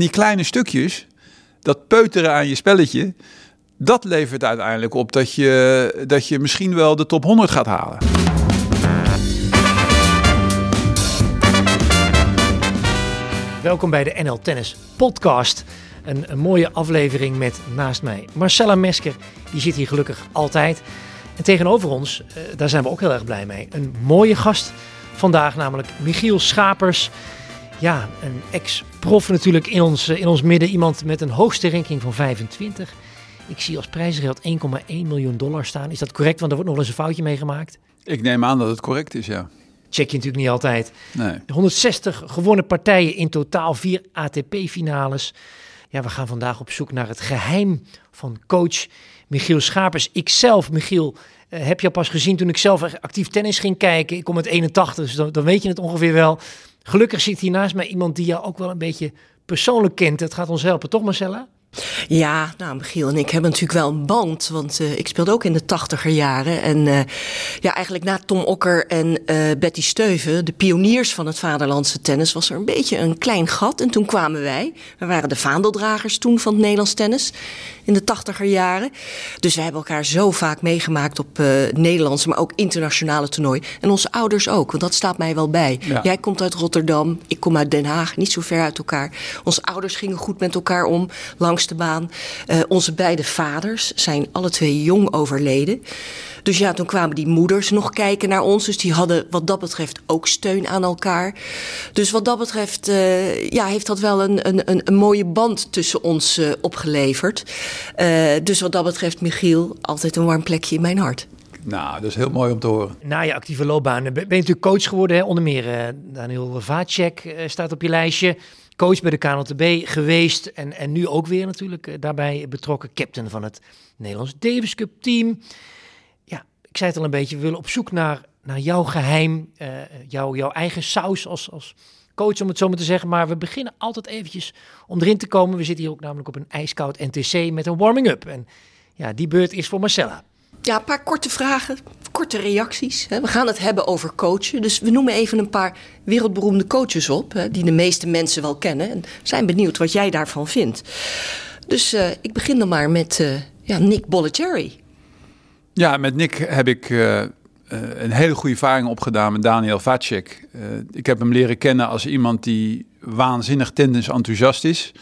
Die kleine stukjes, dat peuteren aan je spelletje, dat levert uiteindelijk op dat je, dat je misschien wel de top 100 gaat halen. Welkom bij de NL Tennis Podcast. Een, een, mooie aflevering met naast mij Marcella Mesker. Die zit hier gelukkig altijd. En tegenover ons, eh, daar zijn we ook heel erg blij mee. Een mooie gast vandaag, namelijk Michiel Schapers. Ja, een ex-prof natuurlijk in ons, eh, in ons midden. Iemand met een hoogste ranking van 25. Ik zie als prijzengeld 1,1 miljoen dollar staan. Is dat correct? Want er wordt nog eens een foutje meegemaakt. Ik neem aan dat het correct is, ja. Check je natuurlijk niet altijd. Nee. 160 gewonnen partijen in totaal, vier ATP-finales. Ja, we gaan vandaag op zoek naar het geheim van coach Michiel Schapers. Ikzelf, Michiel, uh, heb je pas gezien toen ik zelf actief tennis ging kijken. Ik kom met 81, dus dan, dan weet je het ongeveer wel. Gelukkig zit hier naast mij iemand die jou ook wel een beetje persoonlijk kent. Het gaat ons helpen, toch Marcella? Ja, nou, Michiel en ik hebben natuurlijk wel een band. Want uh, ik speelde ook in de tachtiger jaren. En uh, ja, eigenlijk na Tom Okker en uh, Betty Steuven, de pioniers van het vaderlandse tennis, was er een beetje een klein gat. En toen kwamen wij. We waren de vaandeldragers toen van het Nederlands tennis in de tachtiger jaren. Dus we hebben elkaar zo vaak meegemaakt op Nederlandse, maar ook internationale toernooi. En onze ouders ook, want dat staat mij wel bij. Ja. Jij komt uit Rotterdam, ik kom uit Den Haag, niet zo ver uit elkaar. Onze ouders gingen goed met elkaar om, langs de baan. Uh, onze beide vaders zijn alle twee jong overleden. Dus ja, toen kwamen die moeders nog kijken naar ons. Dus die hadden wat dat betreft ook steun aan elkaar. Dus wat dat betreft uh, ja, heeft dat wel een, een, een mooie band tussen ons uh, opgeleverd. dus wat dat betreft, Michiel, altijd een warm plekje in mijn hart. Nou, dat is heel mooi om te horen. Na je actieve loopbaan ben je natuurlijk coach geworden. Hè? Onder meer uh, Daniel Vacek uh, staat op je lijstje coach bij de KNLTB geweest en, en nu ook weer natuurlijk uh, daarbij betrokken. Captain van het Nederlands Davis Cup team. Ja, ik zei het al een beetje, we willen op zoek naar, naar jouw geheim, uh, jouw, jouw eigen saus als, als coach om het zo maar te zeggen. Maar we beginnen altijd eventjes om erin te komen. We zitten hier ook namelijk op een ijskoud NTC met een warming-up. En ja, die beurt is voor Marcella. Ja, een paar korte vragen, korte reacties. We gaan het hebben over coachen. Dus we noemen even een paar wereldberoemde coaches op, die de meeste mensen wel kennen. En zijn benieuwd wat jij daarvan vindt. Dus uh, ik begin dan maar met uh, ja, Nick Bollettieri. Ja, met Nick heb ik uh, een hele goede ervaring opgedaan met Daniel Vacek. ik heb hem leren kennen als iemand die waanzinnig tennis enthousiast is.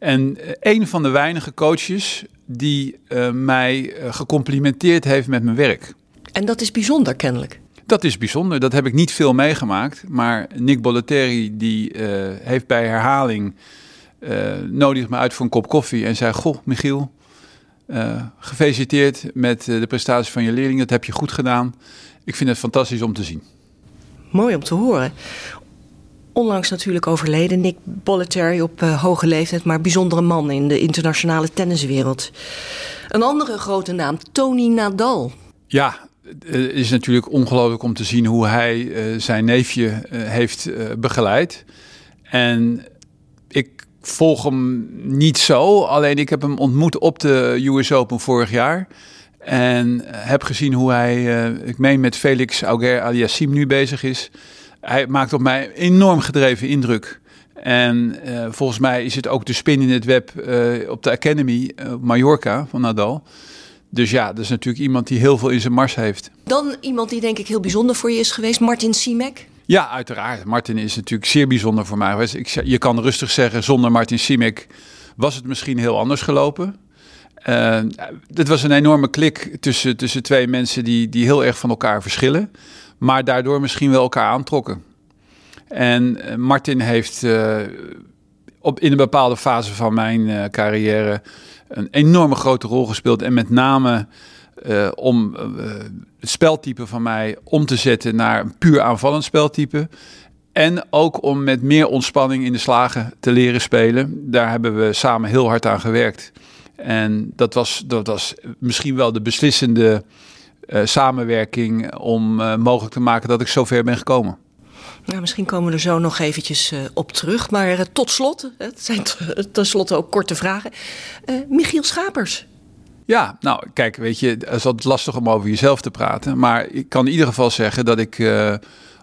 En een van de weinige coaches die uh, mij uh, gecomplimenteerd heeft met mijn werk. En dat is bijzonder kennelijk. Dat is bijzonder. Dat heb ik niet veel meegemaakt. Maar Nick Bollettieri die uh, heeft bij herhaling nodig me uit voor een kop koffie en zei: Goh, Michiel, gefeliciteerd met de prestatie van je leerling. Dat heb je goed gedaan. Ik vind het fantastisch om te zien. Mooi om te horen onlangs natuurlijk overleden. Nick Bollettieri op uh, hoge leeftijd, maar bijzondere man in de internationale tenniswereld. Een andere grote naam, Tony Nadal. Ja, het is natuurlijk ongelooflijk om te zien hoe hij uh, zijn neefje heeft begeleid. En ik volg hem niet zo, alleen ik heb hem ontmoet op de US Open vorig jaar. En heb gezien hoe hij, ik meen met Felix Auger Aliassim nu bezig is hij maakt op mij enorm gedreven indruk. En uh, volgens mij is het ook de spin in het web uh, op de Academy uh, Mallorca van Nadal. Dus ja, dat is natuurlijk iemand die heel veel in zijn mars heeft. Dan iemand die denk ik heel bijzonder voor je is geweest, Martin Simek. Ja, uiteraard. Martin is natuurlijk zeer bijzonder voor mij geweest. Ik, je kan rustig zeggen, zonder Martin Simek was het misschien heel anders gelopen. Het was een enorme klik tussen, tussen twee mensen die, die heel erg van elkaar verschillen maar daardoor misschien wel elkaar aantrokken. En uh, Martin heeft uh, op, in een bepaalde fase van mijn uh, carrière een enorme grote rol gespeeld. En met name om het speltype van mij om te zetten naar een puur aanvallend speltype. En ook om met meer ontspanning in de slagen te leren spelen. Daar hebben we samen heel hard aan gewerkt. En dat was, dat was misschien wel de beslissende samenwerking om uh, mogelijk te maken dat ik zover ben gekomen. Nou, misschien komen we er zo nog eventjes uh, op terug. Maar tot slot, het zijn tenslotte ook korte vragen. Michiel Schapers. Ja, nou kijk, weet je, het is altijd lastig om over jezelf te praten. Maar ik kan in ieder geval zeggen dat ik,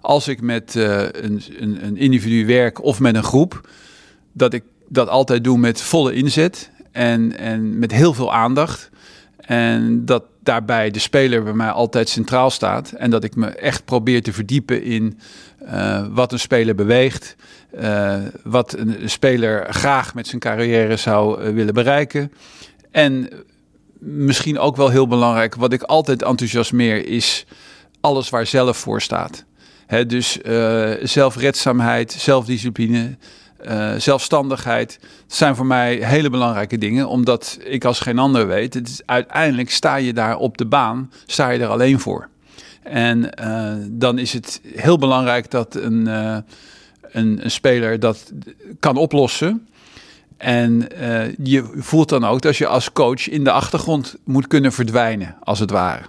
als ik met een, een, een individu werk of met een groep, dat ik dat altijd doe met volle inzet en, en met heel veel aandacht. En dat daarbij de speler bij mij altijd centraal staat. En dat ik me echt probeer te verdiepen in uh, wat een speler beweegt. Uh, wat een speler graag met zijn carrière zou uh, willen bereiken. En misschien ook wel heel belangrijk, wat ik altijd enthousiasmeer, is alles waar zelf voor staat. Dus zelfredzaamheid, zelfdiscipline, uh, zelfstandigheid. Dat zijn voor mij hele belangrijke dingen, omdat ik als geen ander weet, het is, uiteindelijk sta je daar op de baan, sta je er alleen voor. En uh, dan is het heel belangrijk dat een, uh, een, een, speler dat kan oplossen. En je voelt dan ook dat je als coach in de achtergrond moet kunnen verdwijnen, als het ware.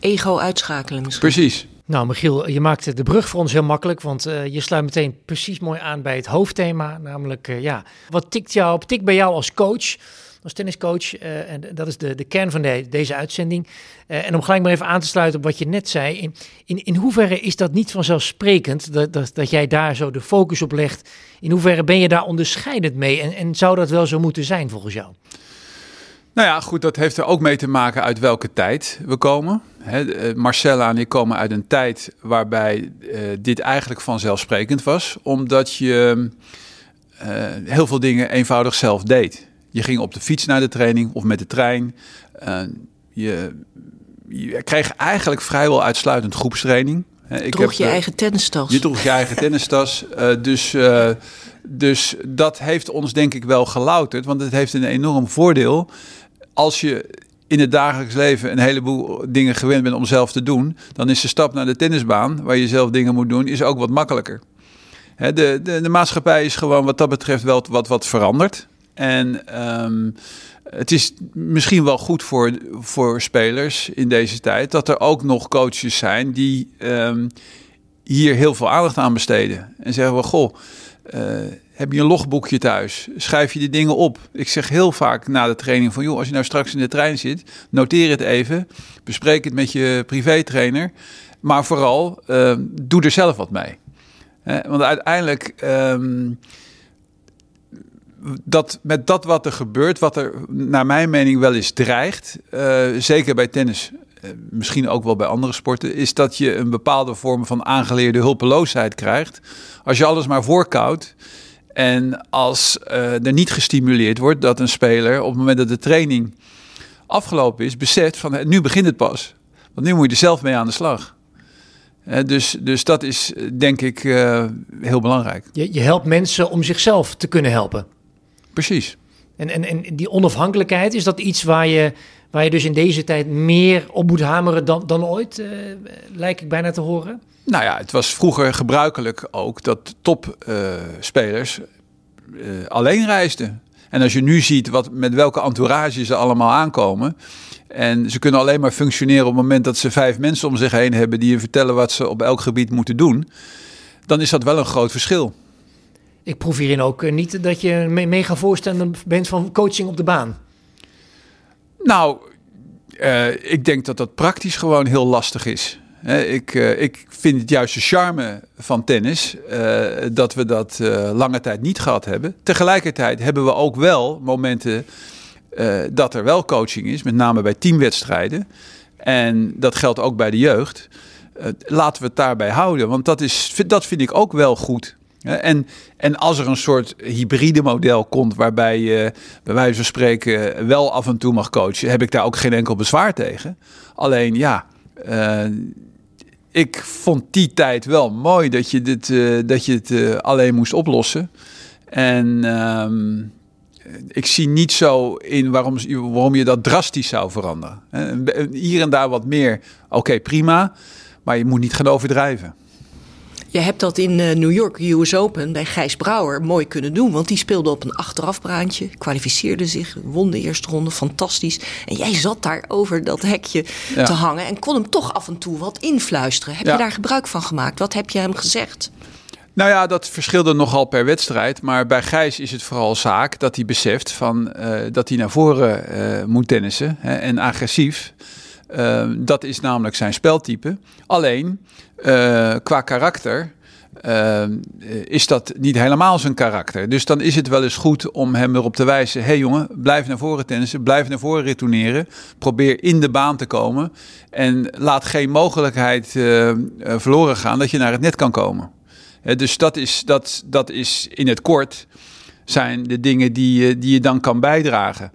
Ego uitschakelen misschien. Precies. Nou, Michiel, je maakt de brug voor ons heel makkelijk, want uh, je sluit meteen precies mooi aan bij het hoofdthema. Namelijk, uh, ja, wat tikt jou op? Tikt bij jou als coach, als tenniscoach? Uh, en dat is de, de kern van de, deze uitzending. en om gelijk maar even aan te sluiten op wat je net zei. In, in, in hoeverre is dat niet vanzelfsprekend dat, dat, dat jij daar zo de focus op legt? In hoeverre ben je daar onderscheidend mee? En, en zou dat wel zo moeten zijn volgens jou? Nou ja, goed, dat heeft er ook mee te maken uit welke tijd we komen. He, Marcella en ik komen uit een tijd waarbij uh, dit eigenlijk vanzelfsprekend was, omdat je uh, heel veel dingen eenvoudig zelf deed. Je ging op de fiets naar de training of met de trein. Uh, je, je, kreeg eigenlijk vrijwel uitsluitend groepstraining. Ik droeg heb, je eigen tennistas. Je droeg je eigen tennistas. dus, dus dat heeft ons denk ik wel gelouterd, want het heeft een enorm voordeel als je in het dagelijks leven een heleboel dingen gewend bent om zelf te doen, dan is de stap naar de tennisbaan, waar je zelf dingen moet doen, is ook wat makkelijker. de, de, de, maatschappij is gewoon wat dat betreft wel wat, wat veranderd. En um, het is misschien wel goed voor, voor spelers in deze tijd dat er ook nog coaches zijn die um, hier heel veel aandacht aan besteden. En zeggen we, goh, uh, heb je een logboekje thuis? Schrijf je die dingen op? Ik zeg heel vaak na de training van... joh, als je nou straks in de trein zit, noteer het even. Bespreek het met je privétrainer. Maar vooral, uh, doe er zelf wat mee. want uiteindelijk... Um, dat met dat wat er gebeurt, wat er naar mijn mening wel eens dreigt... Uh, zeker bij tennis, uh, misschien ook wel bij andere sporten... is dat je een bepaalde vorm van aangeleerde hulpeloosheid krijgt... als je alles maar voorkoudt en als uh, er niet gestimuleerd wordt dat een speler op het moment dat de training afgelopen is, beseft van nu begint het pas. Want nu moet je er zelf mee aan de slag. Uh, dus, dus dat is denk ik uh, heel belangrijk. Je, je helpt mensen om zichzelf te kunnen helpen. Precies. En, en, en die onafhankelijkheid, is dat iets waar je, waar je dus in deze tijd meer op moet hameren dan, dan ooit, lijkt ik bijna te horen? Nou ja, het was vroeger gebruikelijk ook dat topspelers uh, uh, alleen reisden. En als je nu ziet wat, met welke entourage ze allemaal aankomen. En ze kunnen alleen maar functioneren op het moment dat ze vijf mensen om zich heen hebben die je vertellen wat ze op elk gebied moeten doen. Dan is dat wel een groot verschil. Ik proef hierin ook uh, niet dat je een mega voorstander bent van coaching op de baan. Nou, uh, ik denk dat dat praktisch gewoon heel lastig is. Ik, uh, ik vind het juist de charme van tennis uh, dat we dat lange tijd niet gehad hebben. Tegelijkertijd hebben we ook wel momenten dat er wel coaching is, met name bij teamwedstrijden. En dat geldt ook bij de jeugd. laten we het daarbij houden, want dat, is, dat vind ik ook wel goed. En, en als er een soort hybride model komt waarbij je bij wijze van spreken wel af en toe mag coachen, heb ik daar ook geen enkel bezwaar tegen. Alleen ja, uh, ik vond die tijd wel mooi dat je, dit, uh, dat je het uh, alleen moest oplossen. En uh, ik zie niet zo in waarom, waarom je dat drastisch zou veranderen. Hier en daar wat meer, oké, prima. Maar je moet niet gaan overdrijven. Je hebt dat in uh, New York US Open bij Gijs Brouwer mooi kunnen doen. Want die speelde op een achterafbraantje, kwalificeerde zich, won de eerste ronde, fantastisch. En jij zat daar over dat hekje ja. te hangen en kon hem toch af en toe wat influisteren. Heb ja. je daar gebruik van gemaakt? Wat heb je hem gezegd? Nou ja, dat verschilde nogal per wedstrijd. Maar bij Gijs is het vooral zaak dat hij beseft van, uh, dat hij naar voren uh, moet tennissen hè, en agressief. Uh, dat is namelijk zijn speltype. Alleen uh, qua karakter uh, is dat niet helemaal zijn karakter. Dus dan is het wel eens goed om hem erop te wijzen: hé hey jongen, blijf naar voren tennissen, blijf naar voren retourneren. Probeer in de baan te komen. En laat geen mogelijkheid uh, verloren gaan dat je naar het net kan komen. dus dat is, dat, dat is in het kort zijn de dingen die, die je dan kan bijdragen.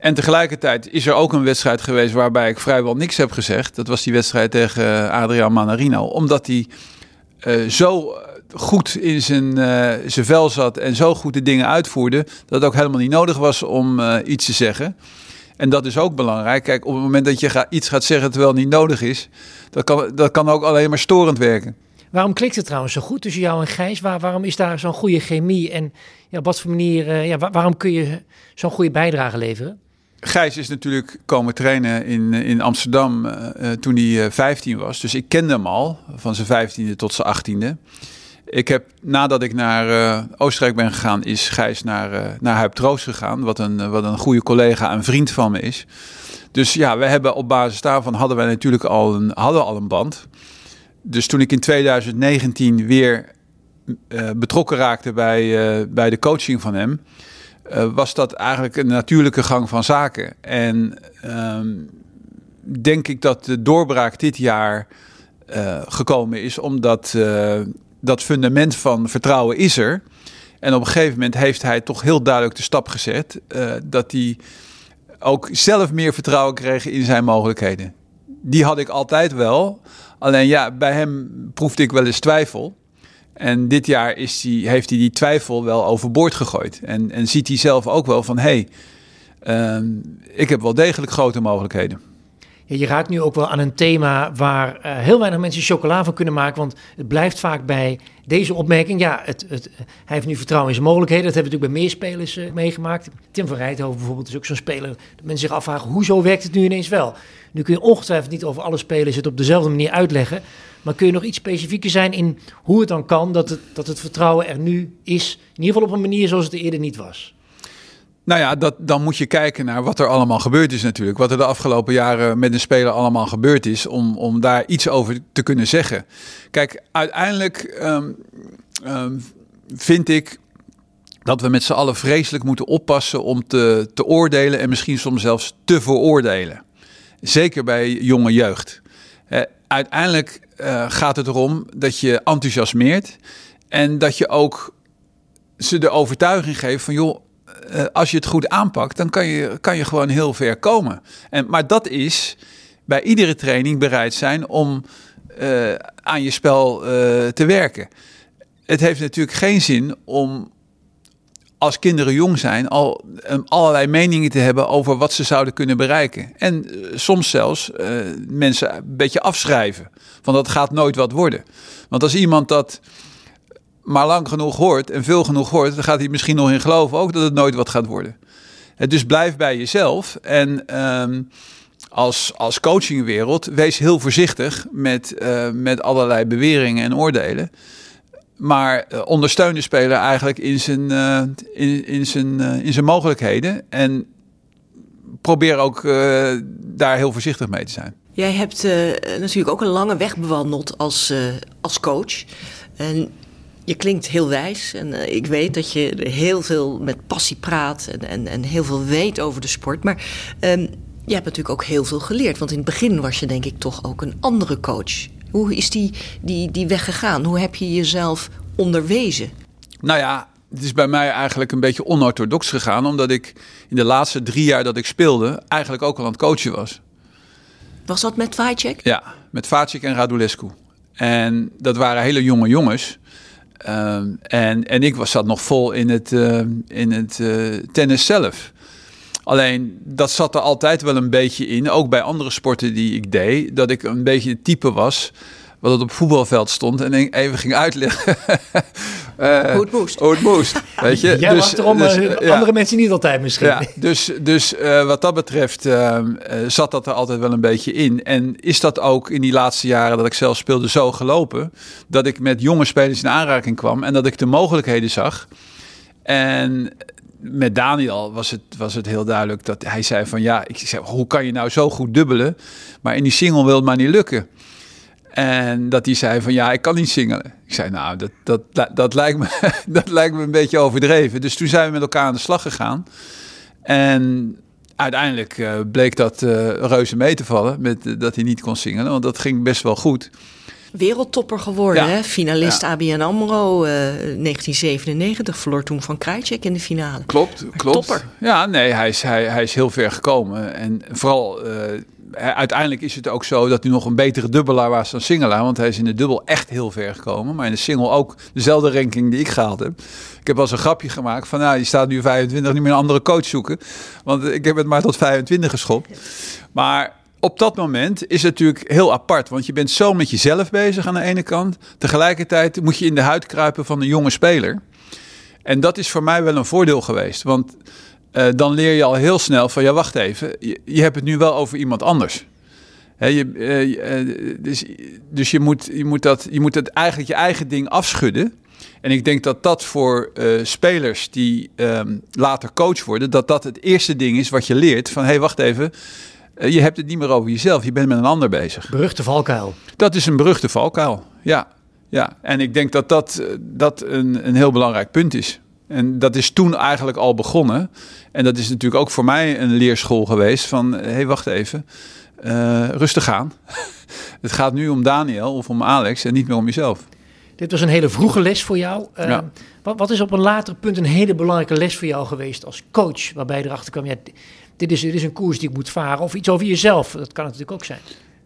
En tegelijkertijd is er ook een wedstrijd geweest waarbij ik vrijwel niks heb gezegd. Dat was die wedstrijd tegen Adriaan Manarino. Omdat hij uh, zo goed in zijn, uh, zijn vel zat en zo goed de dingen uitvoerde, dat het ook helemaal niet nodig was om iets te zeggen. En dat is ook belangrijk. Kijk, op het moment dat je iets gaat zeggen terwijl het niet nodig is, dat kan, dat kan ook alleen maar storend werken. Waarom klikt het trouwens zo goed tussen jou en Gijs? Waar, waarom is daar zo'n goede chemie? En ja, op wat voor manier, ja, waarom kun je zo'n goede bijdrage leveren? Gijs is natuurlijk komen trainen in, in Amsterdam uh, toen hij uh, 15 was. Dus ik kende hem al van zijn 15e tot zijn 18e. Ik heb nadat ik naar Oostenrijk ben gegaan, is Gijs naar, naar Huip Troost gegaan. Wat een, wat een goede collega en vriend van me is. Dus ja, we hebben op basis daarvan hadden wij natuurlijk al een, hadden al een band. Dus toen ik in 2019 weer betrokken raakte bij, bij de coaching van hem was dat eigenlijk een natuurlijke gang van zaken. En um, denk ik dat de doorbraak dit jaar uh, gekomen is, omdat uh, dat fundament van vertrouwen is er. En op een gegeven moment heeft hij toch heel duidelijk de stap gezet dat hij ook zelf meer vertrouwen kreeg in zijn mogelijkheden. Die had ik altijd wel. Alleen ja, bij hem proefde ik wel eens twijfel. En dit jaar is heeft hij die twijfel wel overboord gegooid. En, en ziet hij zelf ook wel van, hé, hey, uh, ik heb wel degelijk grote mogelijkheden. Ja, je raakt nu ook wel aan een thema waar uh, heel weinig mensen chocola van kunnen maken. Want het blijft vaak bij deze opmerking. Ja, het, het, hij heeft nu vertrouwen in zijn mogelijkheden. Dat hebben we natuurlijk bij meer spelers uh, meegemaakt. Tim van Rijthoven bijvoorbeeld is ook zo'n speler. Dat mensen zich afvragen, hoezo werkt het nu ineens wel? Nu kun je ongetwijfeld niet over alle spelers het op dezelfde manier uitleggen. Maar kun je nog iets specifieker zijn in hoe het dan kan dat het, dat het vertrouwen er nu is? In ieder geval op een manier zoals het er eerder niet was. Nou ja, dat, dan moet je kijken naar wat er allemaal gebeurd is natuurlijk. Wat er de afgelopen jaren met een speler allemaal gebeurd is. Om, om daar iets over te kunnen zeggen. Kijk, uiteindelijk um, um, vind ik dat we met z'n allen vreselijk moeten oppassen om te, te oordelen. En misschien soms zelfs te veroordelen. Zeker bij jonge jeugd. Uiteindelijk uh, gaat het erom dat je enthousiasmeert. En dat je ook ze de overtuiging geeft van joh, uh, als je het goed aanpakt, dan kan je, kan je gewoon heel ver komen. En, maar dat is bij iedere training bereid zijn om uh, aan je spel te werken. Het heeft natuurlijk geen zin om als kinderen jong zijn, al um, allerlei meningen te hebben over wat ze zouden kunnen bereiken. En uh, soms zelfs uh, mensen een beetje afschrijven. Van dat gaat nooit wat worden. Want als iemand dat maar lang genoeg hoort en veel genoeg hoort, dan gaat hij misschien nog in geloven ook dat het nooit wat gaat worden. Het dus blijf bij jezelf. En um, als, als coachingwereld, wees heel voorzichtig met, met allerlei beweringen en oordelen. Maar uh, ondersteun de speler eigenlijk in zijn, uh, in, in, zijn, uh, in zijn mogelijkheden. En probeer ook daar heel voorzichtig mee te zijn. Jij hebt natuurlijk ook een lange weg bewandeld als, als coach. En je klinkt heel wijs. En ik weet dat je heel veel met passie praat en, en, en heel veel weet over de sport. Maar um, je hebt natuurlijk ook heel veel geleerd. Want in het begin was je denk ik toch ook een andere coach. Hoe is die, die, die weg gegaan? Hoe heb je jezelf onderwezen? Nou ja, het is bij mij eigenlijk een beetje onorthodox gegaan, omdat ik in de laatste drie jaar dat ik speelde eigenlijk ook al aan het coachen was. Was dat met Vacek? Ja, met Vacek en Radulescu. En dat waren hele jonge jongens. Um, en, en ik was, zat nog vol in het, uh, in het uh, tennis zelf. Alleen dat zat er altijd wel een beetje in, ook bij andere sporten die ik deed, dat ik een beetje het type was wat het op voetbalveld stond en even ging uitleggen. uh, hoe het moest. Hoe het moest, weet je. Jij dus, erom, dus, uh, andere ja. mensen niet altijd misschien. Ja, dus dus uh, wat dat betreft ehm, zat dat er altijd wel een beetje in. En is dat ook in die laatste jaren dat ik zelf speelde zo gelopen... dat ik met jonge spelers in aanraking kwam en dat ik de mogelijkheden zag... En met Daniel was het, was het heel duidelijk dat hij zei van ja, ik zei, hoe kan je nou zo goed dubbelen, maar in die single wil het maar niet lukken. En dat hij zei van ja, ik kan niet singelen. Ik zei nou, dat, dat, dat, lijkt me, dat lijkt me een beetje overdreven. Dus toen zijn we met elkaar aan de slag gegaan. En uiteindelijk uh, bleek dat uh, reuze mee te vallen met dat hij niet kon singelen. Want dat ging best wel goed. Wereldtopper geworden, hè? finalist ABN AMRO uh, 1997. Verloor toen van Krajcek in de finale. Klopt, klopt. Topper. Ja, nee, hij is, hij, hij is heel ver gekomen. En vooral uiteindelijk is het ook zo dat hij nog een betere dubbelaar was dan singelaar. Want hij is in de dubbel echt heel ver gekomen. Maar in de single ook dezelfde ranking die ik gehaald heb. Ik heb wel eens een grapje gemaakt van, nou, je staat nu 25, niet meer een andere coach zoeken. Want ik heb het maar tot 25 geschopt. Maar op dat moment is het natuurlijk heel apart. Want je bent zo met jezelf bezig aan de ene kant. Tegelijkertijd moet je in de huid kruipen van een jonge speler. En dat is voor mij wel een voordeel geweest. Want uh, dan leer je al heel snel van ja, wacht even, je, hebt het nu wel over iemand anders. Je, uh, dus dus je, moet, je, moet dat, je moet het eigenlijk je eigen ding afschudden. En ik denk dat dat voor spelers die um, later coach worden, dat dat het eerste ding is wat je leert. Van hé, hey, wacht even, je hebt het niet meer over jezelf, je bent met een ander bezig. Beruchte valkuil. Dat is een beruchte valkuil, ja. ja. En ik denk dat dat, dat een, een heel belangrijk punt is. En dat is toen eigenlijk al begonnen. En dat is natuurlijk ook voor mij een leerschool geweest van, hé, hey, wacht even, uh, rustig aan. het gaat nu om Daniel of om Alex en niet meer om jezelf. Dit was een hele vroege les voor jou. Uh, ja. wat, wat, is op een later punt een hele belangrijke les voor jou geweest als coach? Waarbij je erachter kwam, ja, dit is, dit is een koers die ik moet varen. Of iets over jezelf, dat kan natuurlijk ook zijn.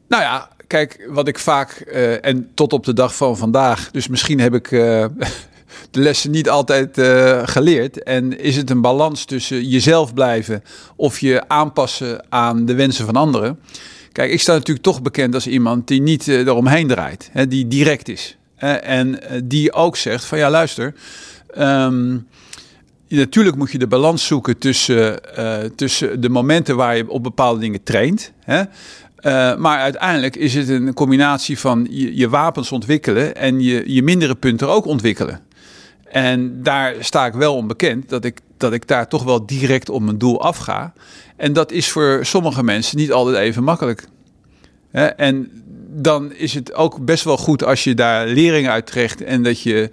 Nou ja, kijk, wat ik vaak, uh, en tot op de dag van vandaag, dus misschien heb ik uh, de lessen niet altijd uh, geleerd. En is het een balans tussen jezelf blijven of je aanpassen aan de wensen van anderen? Kijk, ik sta natuurlijk toch bekend als iemand die niet eromheen draait, hè, die direct is. En die ook zegt van ja, luister. Um, natuurlijk moet je de balans zoeken tussen, tussen de momenten waar je op bepaalde dingen traint. Hè, uh, maar uiteindelijk is het een combinatie van je, je, wapens ontwikkelen en je, je mindere punten ook ontwikkelen. En daar sta ik wel onbekend dat ik, dat ik daar toch wel direct op mijn doel afga. En dat is voor sommige mensen niet altijd even makkelijk. En dan is het ook best wel goed als je daar lering uit trekt en dat je,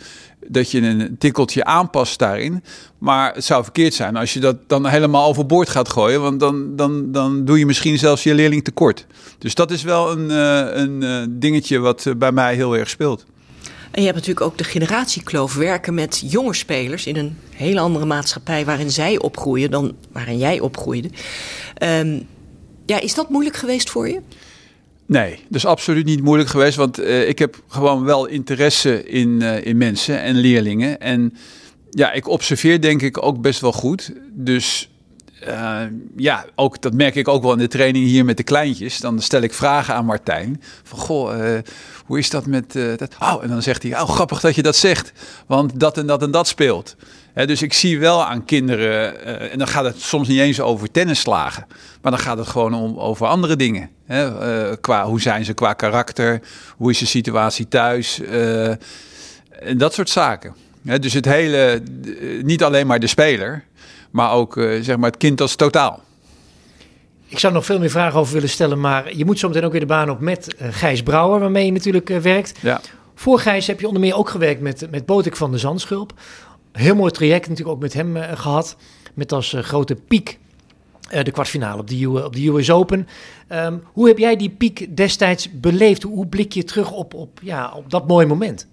dat je een tikkeltje aanpast daarin. Maar het zou verkeerd zijn als je dat dan helemaal overboord gaat gooien, want dan, dan, dan doe je misschien zelfs je leerling tekort. Dus dat is wel een, eh, een eh, dingetje wat bij mij heel erg speelt. En je hebt natuurlijk ook de generatiekloof. Werken met jonge spelers in een hele andere maatschappij waarin zij opgroeien dan waarin jij opgroeide. Um, ja, is dat moeilijk geweest voor je? Nee, dus absoluut niet moeilijk geweest. Want uh, ik heb gewoon wel interesse in, uh, in mensen en leerlingen. En ja, ik observeer denk ik ook best wel goed. Dus uh, ja, ook, dat merk ik ook wel in de training hier met de kleintjes. Dan stel ik vragen aan Martijn. Van, goh, hoe is dat met dat? Oh, en dan zegt hij, oh, grappig dat je dat zegt. Want dat en dat en dat speelt. He, dus ik zie wel aan kinderen, en dan gaat het soms niet eens over tennisslagen. Maar dan gaat het gewoon om, over andere dingen. He, qua, hoe zijn ze qua karakter? Hoe is de situatie thuis? en dat soort zaken. He, dus het hele, niet alleen maar de speler maar ook zeg maar het kind als totaal. Ik zou nog veel meer vragen over willen stellen, maar je moet zo meteen ook weer de baan op met Gijs Brouwer, waarmee je natuurlijk werkt. Ja. Voor Gijs heb je onder meer ook gewerkt met, met Botik van de Zandschulp. Heel mooi traject natuurlijk ook met hem gehad, met als grote piek de kwartfinale op de, op de US Open. Um, hoe heb jij die piek destijds beleefd? Hoe, blik je terug op, op, ja, op dat mooie moment?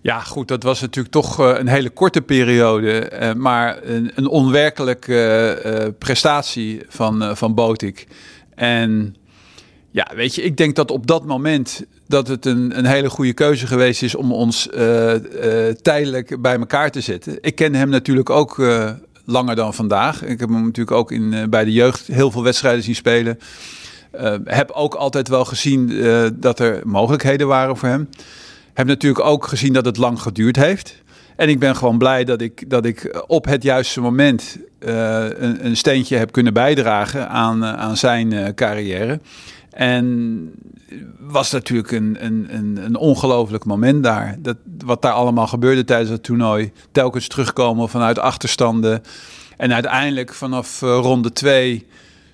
Ja, goed, dat was natuurlijk toch een hele korte periode, maar een, een onwerkelijke prestatie van, van Botik. En ja, weet je, ik denk dat op dat moment dat het een, een hele goede keuze geweest is om ons tijdelijk bij elkaar te zetten. Ik ken hem natuurlijk ook langer dan vandaag. Ik heb hem natuurlijk ook in, bij de jeugd heel veel wedstrijden zien spelen. heb ook altijd wel gezien dat er mogelijkheden waren voor hem. Heb natuurlijk ook gezien dat het lang geduurd heeft. En ik ben gewoon blij dat ik, dat ik op het juiste moment een, een, steentje heb kunnen bijdragen aan, aan zijn carrière. En was natuurlijk een, een, een, een ongelooflijk moment daar. Dat, wat daar allemaal gebeurde tijdens het toernooi. Telkens terugkomen vanuit achterstanden. En uiteindelijk vanaf ronde twee,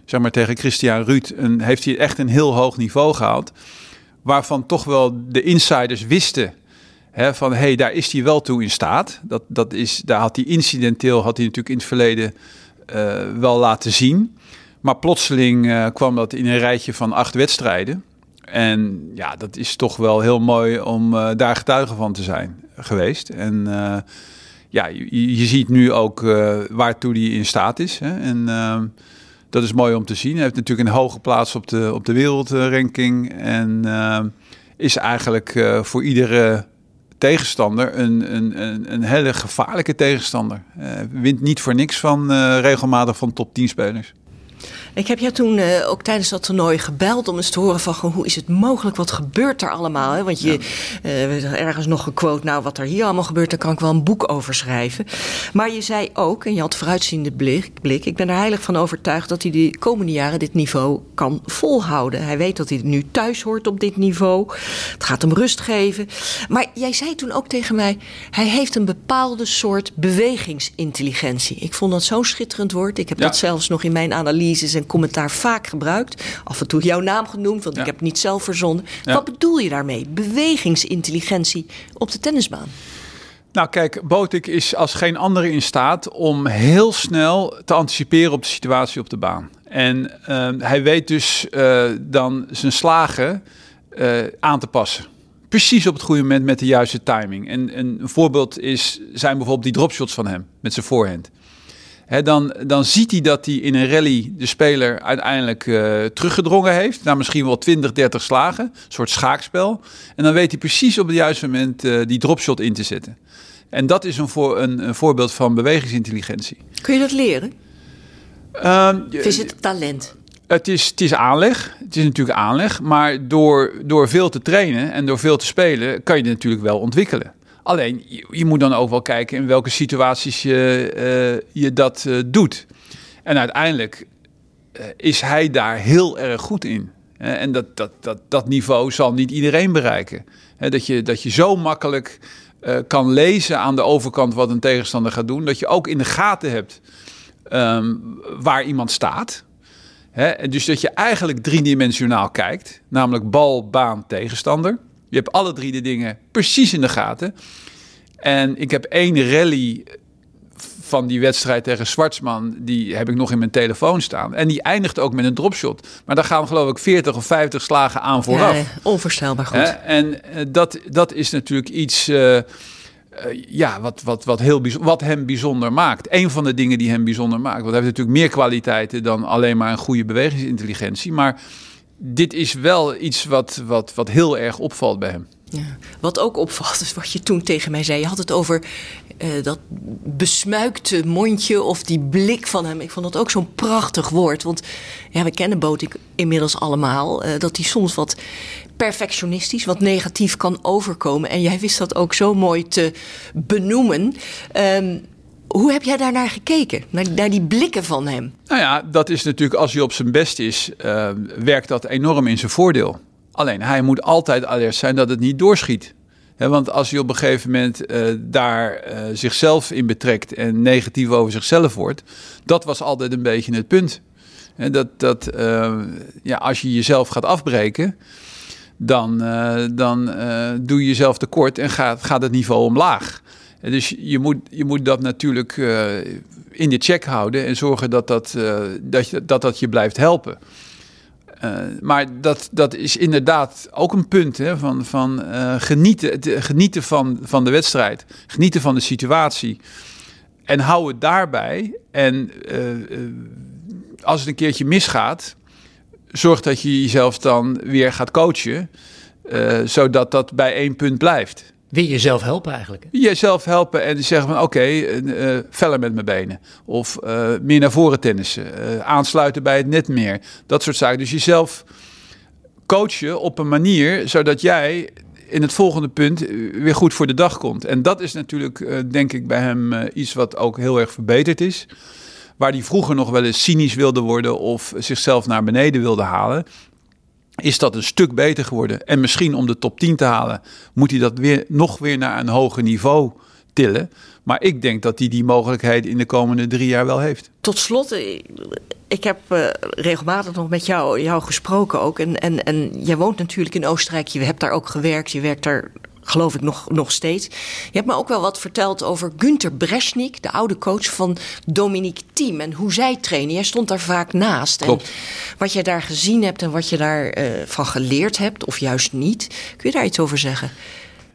zeg maar tegen Christian Ruud, heeft hij echt een heel hoog niveau gehaald waarvan toch wel de insiders wisten van hé, hey, daar is hij wel toe in staat. Dat, dat is, daar had hij incidenteel, had hij natuurlijk in het verleden uh, wel laten zien. Maar plotseling uh, kwam dat in een rijtje van acht wedstrijden. En ja, dat is toch wel heel mooi om uh, daar getuige van te zijn geweest. En ja, je, ziet nu ook waartoe hij in staat is. Hè? En ehm, dat is mooi om te zien. Hij heeft natuurlijk een hoge plaats op de, op de wereldranking. En is eigenlijk voor iedere tegenstander een, een, een, een hele gevaarlijke tegenstander. Wint niet voor niks van regelmatig van top 10 spelers. Ik heb jou toen uh, ook tijdens dat toernooi gebeld om eens te horen van hoe is het mogelijk, wat gebeurt er allemaal? Hè? Want je uh, ergens nog gequote, nou wat er hier allemaal gebeurt, daar kan ik wel een boek over schrijven. Maar je zei ook, en je had vooruitziende blik, blik ik ben er heilig van overtuigd dat hij de komende jaren dit niveau kan volhouden. Hij weet dat hij nu thuis hoort op dit niveau. Het gaat hem rust geven. Maar jij zei toen ook tegen mij, hij heeft een bepaalde soort bewegingsintelligentie. Ik vond dat zo'n schitterend woord. Ik heb ja. dat zelfs nog in mijn analyses en commentaar vaak gebruikt. Af en toe jouw naam genoemd, want ik heb het niet zelf verzonnen. Wat bedoel je daarmee? Bewegingsintelligentie op de tennisbaan. Nou kijk, Botik is als geen andere in staat om heel snel te anticiperen op de situatie op de baan. En uh, hij weet dus uh, dan zijn slagen uh, aan te passen. Precies op het goede moment met de juiste timing. En, en een voorbeeld is, zijn bijvoorbeeld die dropshots van hem met zijn voorhand dan, dan ziet hij dat hij in een rally de speler uiteindelijk uh, teruggedrongen heeft. Naar misschien wel 20, 30 slagen. Een soort schaakspel. En dan weet hij precies op het juiste moment uh, die dropshot in te zetten. En dat is een, voor, een, een voorbeeld van bewegingsintelligentie. Kun je dat leren? Um, of is het talent? Het is, het is aanleg. Het is natuurlijk aanleg. Maar door, door veel te trainen en door veel te spelen kan je het natuurlijk wel ontwikkelen. Alleen, je, moet dan ook wel kijken in welke situaties je, uh, je dat uh, doet. En uiteindelijk uh, is hij daar heel erg goed in. en dat, dat, dat, dat niveau zal niet iedereen bereiken. dat, je, dat je zo makkelijk kan lezen aan de overkant wat een tegenstander gaat doen. Dat je ook in de gaten hebt um, waar iemand staat. Dus dat je eigenlijk driedimensionaal kijkt. Namelijk bal, baan, tegenstander. Je hebt alle drie de dingen precies in de gaten. En ik heb één rally van die wedstrijd tegen Zwartsman, die heb ik nog in mijn telefoon staan. En die eindigt ook met een dropshot. Maar daar gaan geloof ik 40 of 50 slagen aan vooraf. Ja, onvoorstelbaar goed. En uh, dat, dat is natuurlijk iets... Uh, uh, ja, wat, wat, wat, heel wat hem bijzonder maakt. Een van de dingen die hem bijzonder maakt. Want hij heeft natuurlijk meer kwaliteiten dan alleen maar een goede bewegingsintelligentie. Maar dit is wel iets wat, wat, wat heel erg opvalt bij hem. Ja. Wat ook opvalt, is wat je toen tegen mij zei. Je had het over uh, dat besmuikte mondje of die blik van hem. Ik vond dat ook zo'n prachtig woord. Want ja, we kennen Botik inmiddels allemaal. Uh, dat hij soms wat perfectionistisch, wat negatief kan overkomen. En jij wist dat ook zo mooi te benoemen. Um, hoe heb jij daar naar gekeken? Naar, naar, die blikken van hem? Nou ja, dat is natuurlijk als hij op zijn best is, uh, werkt dat enorm in zijn voordeel. Alleen hij moet altijd alert zijn dat het niet doorschiet. want als hij op een gegeven moment uh, daar uh, zichzelf in betrekt en negatief over zichzelf wordt, dat was altijd een beetje het punt. He, dat dat ja, als je jezelf gaat afbreken, dan, dan doe je jezelf tekort en gaat, gaat het niveau omlaag. Dus je moet, je moet dat natuurlijk uh, in de check houden en zorgen dat dat, uh, dat, dat, dat je blijft helpen. Uh, maar dat, dat is inderdaad ook een punt hè, van, van genieten, genieten van, van de wedstrijd, genieten van de situatie. En hou het daarbij. En als het een keertje misgaat, zorg dat je jezelf dan weer gaat coachen, zodat dat bij één punt blijft. Weer jezelf helpen eigenlijk. Jezelf helpen en zeggen van oké, okay, uh, feller met mijn benen. Of uh, meer naar voren tennissen. Aansluiten bij het net meer. Dat soort zaken. Dus jezelf coachen op een manier zodat jij in het volgende punt weer goed voor de dag komt. En dat is natuurlijk denk ik bij hem iets wat ook heel erg verbeterd is. Waar hij vroeger nog wel eens cynisch wilde worden of zichzelf naar beneden wilde halen is dat een stuk beter geworden. En misschien om de top 10 te halen, moet hij dat weer, nog weer naar een hoger niveau tillen. Maar ik denk dat hij die mogelijkheid in de komende drie jaar wel heeft. Tot slot, eh, ik heb uh, regelmatig nog met jou, jou gesproken ook. En, en, en jij woont natuurlijk in Oostenrijk. Je hebt daar ook gewerkt. Je werkt daar geloof ik nog, nog steeds. Je hebt me ook wel wat verteld over Günter Bresnik, de oude coach van Dominique Thiem. En hoe zij trainen. Jij stond daar vaak naast. Klopt. En wat je daar gezien hebt en wat je daarvan uh, van geleerd hebt, of juist niet. Kun je daar iets over zeggen?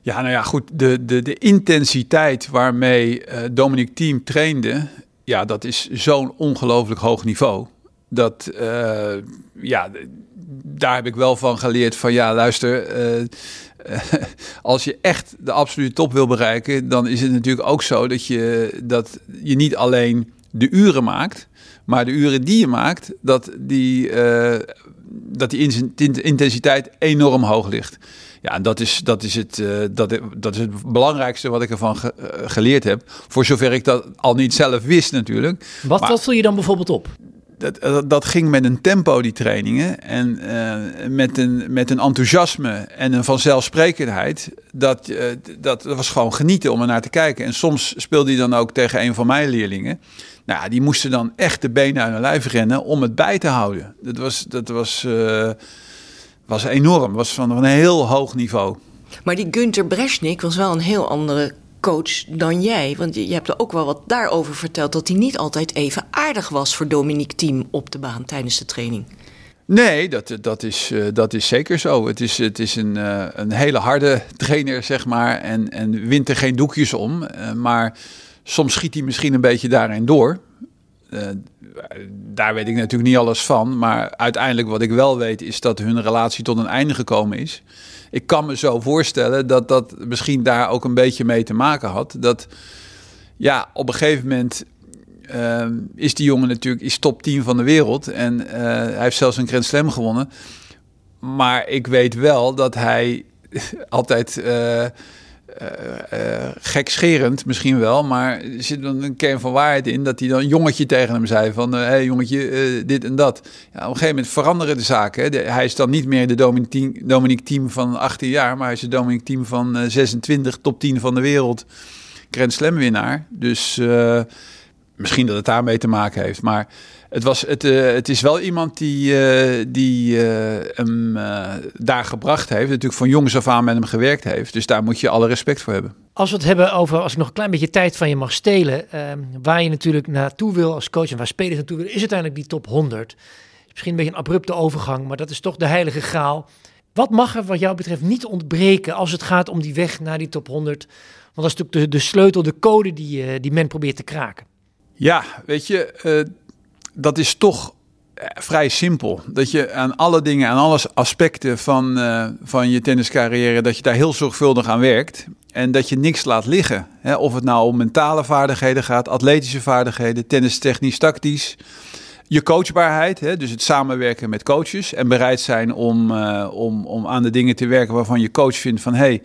Ja, nou ja, goed. De, de, de intensiteit waarmee uh, Dominic Thiem trainde, ja, dat is zo'n ongelooflijk hoog niveau. Dat, uh, ja, daar heb ik wel van geleerd van, ja, luister, uh, als je echt de absolute top wil bereiken, dan is het natuurlijk ook zo dat je, dat je niet alleen de uren maakt, maar de uren die je maakt, dat die, dat die intensiteit enorm hoog ligt. Ja, en dat is, dat, is het, uh, dat, dat is het belangrijkste wat ik ervan ge, uh, geleerd heb. Voor zover ik dat al niet zelf wist natuurlijk. Wat, maar, wat je dan bijvoorbeeld op? Dat, dat, dat, ging met een tempo, die trainingen. En uh, met, een, met een enthousiasme en een vanzelfsprekendheid. Dat, dat, dat was gewoon genieten om er naar te kijken. En soms speelde hij dan ook tegen een van mijn leerlingen. Nou, die moesten dan echt de benen uit hun lijf rennen om het bij te houden. Dat was... Dat was was enorm, was van een heel hoog niveau. Maar die Günter Bresnik was wel een heel andere coach dan jij. Want je, hebt er ook wel wat daarover verteld... dat hij niet altijd even aardig was voor Dominique Thiem op de baan tijdens de training. Nee, dat, dat, is, uh, dat is zeker zo. Het is, het is een, uh, een hele harde trainer, zeg maar. En, en wint er geen doekjes om. Uh, maar soms schiet hij misschien een beetje daarin door. Daar weet ik natuurlijk niet alles van. Maar uiteindelijk wat ik wel weet is dat hun relatie tot een einde gekomen is. Ik kan me zo voorstellen dat dat misschien daar ook een beetje mee te maken had. Dat ja, op een gegeven moment uh, is die jongen natuurlijk is top 10 van de wereld. En uh, hij heeft zelfs een Grand Slam gewonnen. Maar ik weet wel dat hij altijd... Uh, uh, gekscherend misschien wel, maar er zit dan een kern van waarheid in dat hij dan jongetje tegen hem zei van, hé uh, hey, jongetje, dit en dat. Ja, op een gegeven moment veranderen de zaken. Hij is dan niet meer de Dominique Team van 18 jaar, maar hij is de Dominique Team van 26, top 10 van de wereld, Grand Slam winnaar. Dus misschien dat het daarmee te maken heeft, maar het, was, het, uh, het is wel iemand die, uh, die uh, hem daar gebracht heeft. Natuurlijk van jongs af aan met hem gewerkt heeft. Dus daar moet je alle respect voor hebben. Als we het hebben over, als ik nog een klein beetje tijd van je mag stelen. Ehm, waar je natuurlijk naartoe wil als coach en waar spelers naartoe willen, is uiteindelijk die top 100. Misschien een beetje een abrupte overgang, maar dat is toch de heilige graal. Wat mag er wat jou betreft niet ontbreken als het gaat om die weg naar die top 100? Want dat is natuurlijk de, de sleutel, de code die, die men probeert te kraken. Ja, weet je dat is toch vrij simpel. Dat je aan alle dingen, aan alle aspecten van, uh, van je tenniscarrière, dat je daar heel zorgvuldig aan werkt. En dat je niks laat liggen. Hè? Of het nou om mentale vaardigheden gaat, atletische vaardigheden, tennis technisch, tactisch. Je coachbaarheid, hè? dus het samenwerken met coaches. En bereid zijn om, uh, om, om aan de dingen te werken waarvan je coach vindt van... hey,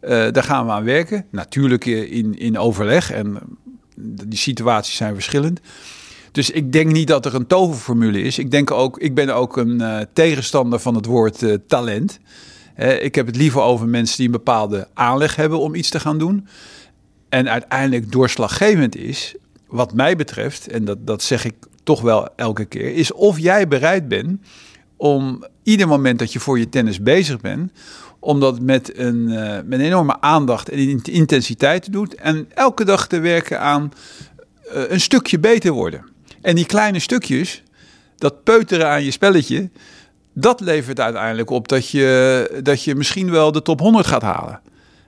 daar gaan we aan werken. Natuurlijk in, in overleg en die situaties zijn verschillend. Dus ik denk niet dat er een toverformule is. Ik, denk ook, ik ben ook een uh, tegenstander van het woord uh, talent. Ik heb het liever over mensen die een bepaalde aanleg hebben om iets te gaan doen. En uiteindelijk doorslaggevend is, wat mij betreft, en dat, dat zeg ik toch wel elke keer, is of jij bereid bent om ieder moment dat je voor je tennis bezig bent, om dat met een, met een enorme aandacht en intensiteit te doen. En elke dag te werken aan een stukje beter worden. En die kleine stukjes, dat peuteren aan je spelletje, dat levert uiteindelijk op dat je, dat je misschien wel de top 100 gaat halen.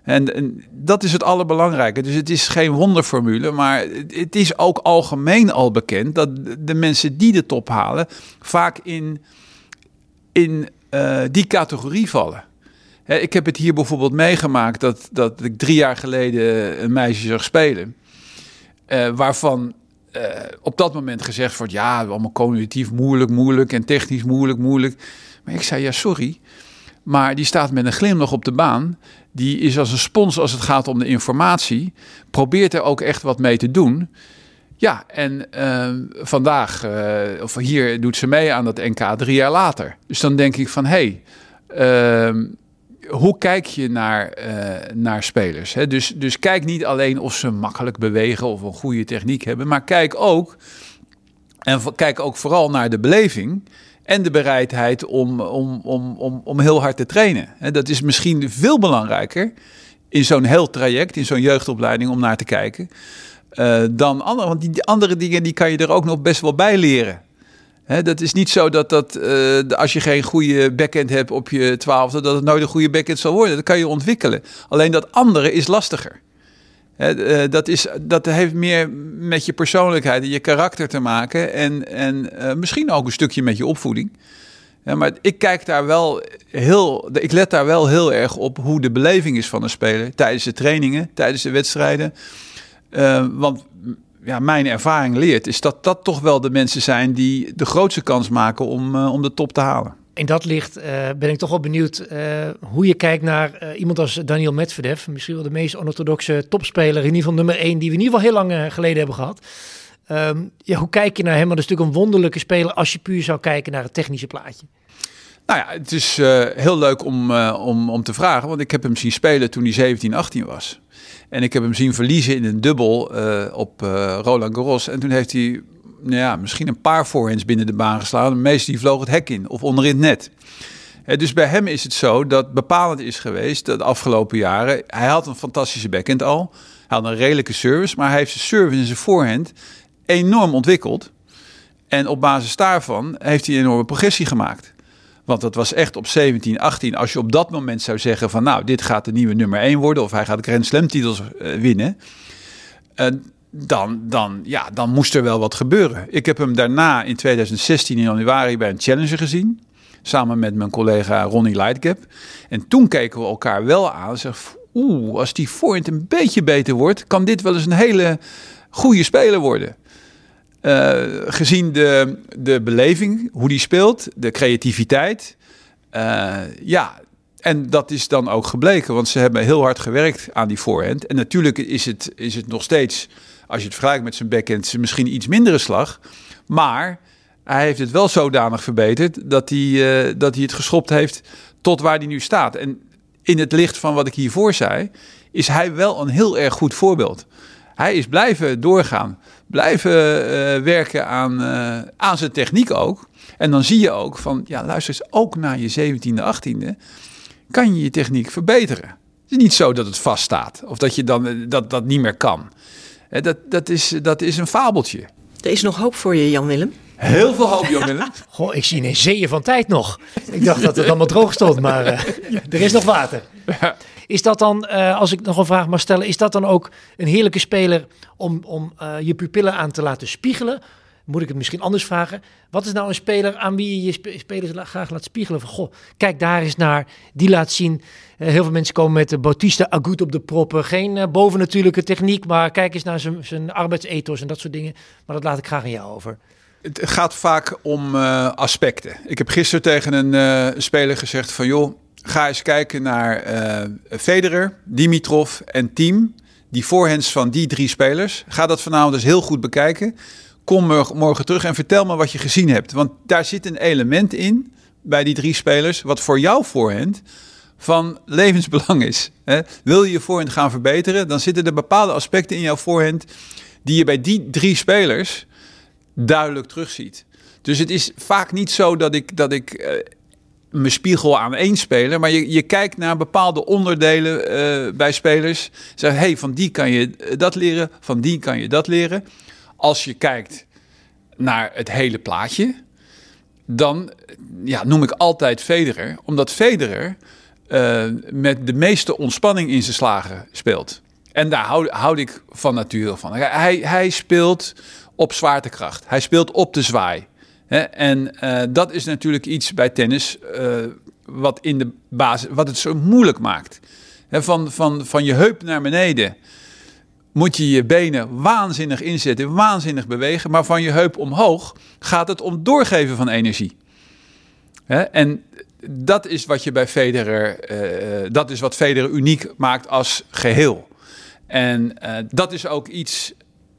En, en, dat is het allerbelangrijke. Dus het is geen wonderformule, maar het is ook algemeen al bekend dat de mensen die de top halen vaak in, in uh, die categorie vallen. He, ik heb het hier bijvoorbeeld meegemaakt dat, dat ik drie jaar geleden een meisje zag spelen. Uh, waarvan uh, op dat moment gezegd wordt: ja, allemaal cognitief moeilijk, moeilijk en technisch moeilijk, moeilijk. Maar ik zei: ja, sorry. Maar die staat met een glimlach op de baan. Die is als een spons als het gaat om de informatie. Probeert er ook echt wat mee te doen. Ja, en uh, vandaag, uh, of hier doet ze mee aan dat NK drie jaar later. Dus dan denk ik van, hé, hey, uh, hoe kijk je naar, uh, naar spelers? Hè? Dus, dus kijk niet alleen of ze makkelijk bewegen of een goede techniek hebben, maar kijk ook En kijk ook vooral naar de beleving en de bereidheid om, om, om, om, om heel hard te trainen. En dat is misschien veel belangrijker in zo'n heel traject, in zo'n jeugdopleiding, om naar te kijken. Uh, dan andere, want die andere dingen die kan je er ook nog best wel bij leren. Dat is niet zo dat, dat uh, als je geen goede backend hebt op je twaalfde, dat het nooit een goede backend zal worden. Dat kan je ontwikkelen. Alleen dat andere is lastiger. Uh, dat, is, dat heeft meer met je persoonlijkheid en je karakter te maken. En, en uh, misschien ook een stukje met je opvoeding. Maar ik kijk daar wel heel. Ik let daar wel heel erg op hoe de beleving is van een speler. Tijdens de trainingen, tijdens de wedstrijden. want ja, mijn ervaring leert, is dat dat toch wel de mensen zijn die de grootste kans maken om, uh, om de top te halen. In dat licht uh, ben ik toch wel benieuwd uh, hoe je kijkt naar iemand als Daniel Medvedev. Misschien wel de meest onorthodoxe topspeler, in ieder geval nummer één, die we in ieder geval heel lang geleden hebben gehad. Um, ja, hoe kijk je naar hem? Want dat is natuurlijk een wonderlijke speler als je puur zou kijken naar het technische plaatje. Nou ja, het is heel leuk om, om, om te vragen, want ik heb hem zien spelen toen hij 17, 18 was. En ik heb hem zien verliezen in een dubbel uh, op uh, Roland Garros. En toen heeft hij nou ja, misschien een paar voorhands binnen de baan geslagen. De meeste die vloog het hek in of onderin het net. Dus bij hem is het zo dat bepalend is geweest de afgelopen jaren. Hij had een fantastische backhand al. Hij had een redelijke service, maar hij heeft zijn service en zijn voorhand enorm ontwikkeld. En op basis daarvan heeft hij een enorme progressie gemaakt. Want dat was echt op 17, 18. Als je op dat moment zou zeggen van nou, dit gaat de nieuwe nummer 1 worden. Of hij gaat Grand Slam titels uh, winnen. Uh, dan, dan, ja, dan moest er wel wat gebeuren. Ik heb hem daarna in 2016 in januari bij een Challenger gezien. Samen met mijn collega Ronnie Lightgap. En toen keken we elkaar wel aan. Zeg, oeh, als die voorhand een beetje beter wordt, kan dit wel eens een hele goede speler worden. Uh, gezien de, de beleving, hoe die speelt, de creativiteit. Uh, ja, en dat is dan ook gebleken, want ze hebben heel hard gewerkt aan die voorhand. En natuurlijk is het, is het nog steeds, als je het vergelijkt met zijn backhand, misschien iets mindere slag. Maar hij heeft het wel zodanig verbeterd dat hij, uh, dat hij het geschopt heeft tot waar hij nu staat. En in het licht van wat ik hiervoor zei, is hij wel een heel erg goed voorbeeld. Hij is blijven doorgaan, blijven uh, werken aan, uh, aan zijn techniek ook. En dan zie je ook van, ja luister eens, ook na je 17e, 18e kan je je techniek verbeteren. Het is niet zo dat het vaststaat of dat je dan dat, dat niet meer kan. Dat, dat, is, dat is een fabeltje. Er is nog hoop voor je, Jan-Willem. Heel veel hoop, Jan-Willem. Goh, ik zie een zeeën van tijd nog. Ik dacht dat het allemaal droog stond, maar uh, er is nog water. Ja. Is dat dan, uh, als ik nog een vraag mag stellen, is dat dan ook een heerlijke speler om, om uh, je pupillen aan te laten spiegelen? Moet ik het misschien anders vragen? Wat is nou een speler aan wie je je sp spelers graag laat spiegelen? Van goh, kijk daar eens naar, die laat zien. Uh, heel veel mensen komen met de Bautista Agut op de proppen. Geen bovennatuurlijke techniek, maar kijk eens naar zijn arbeidsethos en dat soort dingen. Maar dat laat ik graag aan jou over. Het gaat vaak om aspecten. Ik heb gisteren tegen een speler gezegd van joh, ga eens kijken naar uh, Federer, Dimitrov en Team. Die voorhands van die drie spelers. Ga dat vanavond dus heel goed bekijken. Kom morgen terug en vertel me wat je gezien hebt. Want daar zit een element in bij die drie spelers. wat voor jouw voorhand van levensbelang is. Hè? Wil je je voorhand gaan verbeteren, dan zitten er bepaalde aspecten in jouw voorhand. die je bij die drie spelers duidelijk terugziet. Dus het is vaak niet zo dat ik, dat ik uh, mijn spiegel aan één speler. Maar je, je kijkt naar bepaalde onderdelen uh, bij spelers. Zeg, hey, van die kan je dat leren, van die kan je dat leren. Als je kijkt naar het hele plaatje, dan ja, noem ik altijd Federer. Omdat Federer uh, met de meeste ontspanning in zijn slagen speelt. En daar houd, houd ik van nature van. Hij, hij speelt op zwaartekracht. Hij speelt op de zwaai. En uh, dat is natuurlijk iets bij tennis uh, wat, in de basis, wat het zo moeilijk maakt. Van, van, van je heup naar beneden moet je je benen waanzinnig inzetten, waanzinnig bewegen. Maar van je heup omhoog gaat het om doorgeven van energie. En dat is wat je bij Federer, uh, dat is wat Federer uniek maakt als geheel. En dat is ook iets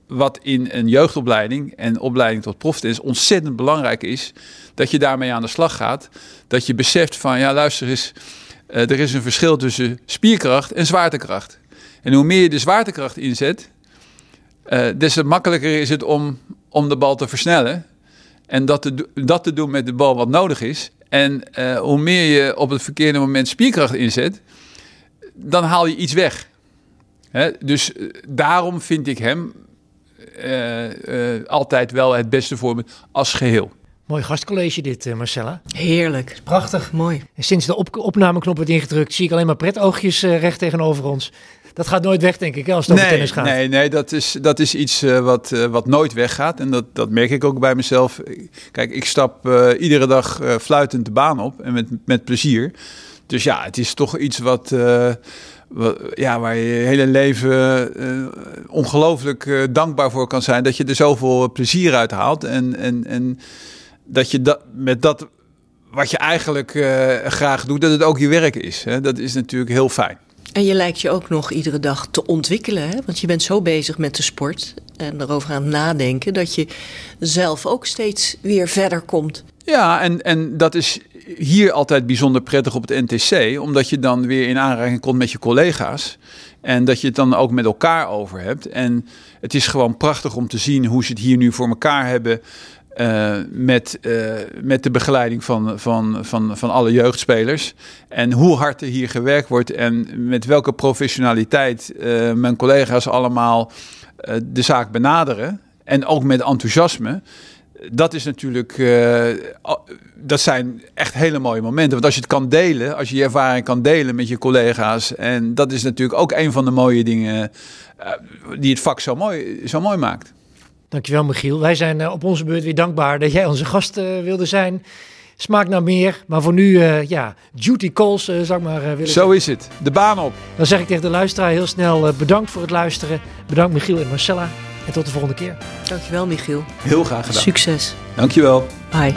wat in een jeugdopleiding en opleiding tot proftennis ontzettend belangrijk is, dat je daarmee aan de slag gaat. Dat je beseft van, ja luister eens, uh, er is een verschil tussen spierkracht en zwaartekracht. En hoe meer je de zwaartekracht inzet, uh, des te makkelijker is het om, om de bal te versnellen. En dat te, dat te doen met de bal wat nodig is. En uh, hoe meer je op het verkeerde moment spierkracht inzet, dan haal je iets weg. Hè? Dus daarom vind ik hem uh, altijd wel het beste voorbeeld als geheel. Mooi gastcollege dit, Marcella. Heerlijk. Prachtig. Mooi. En sinds de op opnameknop wordt ingedrukt, zie ik alleen maar pretoogjes recht tegenover ons. Dat gaat nooit weg, denk ik, als het nee, over tennis gaat. Nee, nee dat, is, dat is iets uh, wat, uh, wat nooit weggaat. En dat, dat merk ik ook bij mezelf. Kijk, ik stap uh, iedere dag fluitend de baan op en met, met plezier. Dus ja, het is toch iets wat, wat ja, waar je je hele leven ongelooflijk dankbaar voor kan zijn. Dat je er zoveel plezier uit haalt. En, en, en dat je dat, met dat wat je eigenlijk graag doet, dat het ook je werk is. Hè? Dat is natuurlijk heel fijn. En je lijkt je ook nog iedere dag te ontwikkelen. Hè? Want je bent zo bezig met de sport en erover aan het nadenken dat je zelf ook steeds weer verder komt. Ja, en, en dat is hier altijd bijzonder prettig op het NTC, omdat je dan weer in aanraking komt met je collega's. En dat je het dan ook met elkaar over hebt. En het is gewoon prachtig om te zien hoe ze het hier nu voor elkaar hebben. Uh, met, uh, met de begeleiding van, van, van, van alle jeugdspelers. En hoe hard er hier gewerkt wordt en met welke professionaliteit uh, mijn collega's allemaal de zaak benaderen. En ook met enthousiasme. Dat is natuurlijk, dat zijn echt hele mooie momenten. Want als je het kan delen, als je je ervaring kan delen met je collega's. En dat is natuurlijk ook een van de mooie dingen die het vak zo mooi, zo mooi maakt. Dankjewel, Michiel. Wij zijn uh, op onze beurt weer dankbaar dat jij onze gast wilde zijn. Smaakt naar meer, maar voor nu, ja, duty calls, ik maar Zo is het. De baan op. Dan zeg ik tegen de luisteraar heel snel bedankt voor het luisteren. Bedankt Michiel en Marcella. En tot de volgende keer. Dankjewel, Michiel. Heel graag gedaan. Succes. Dankjewel. Bye.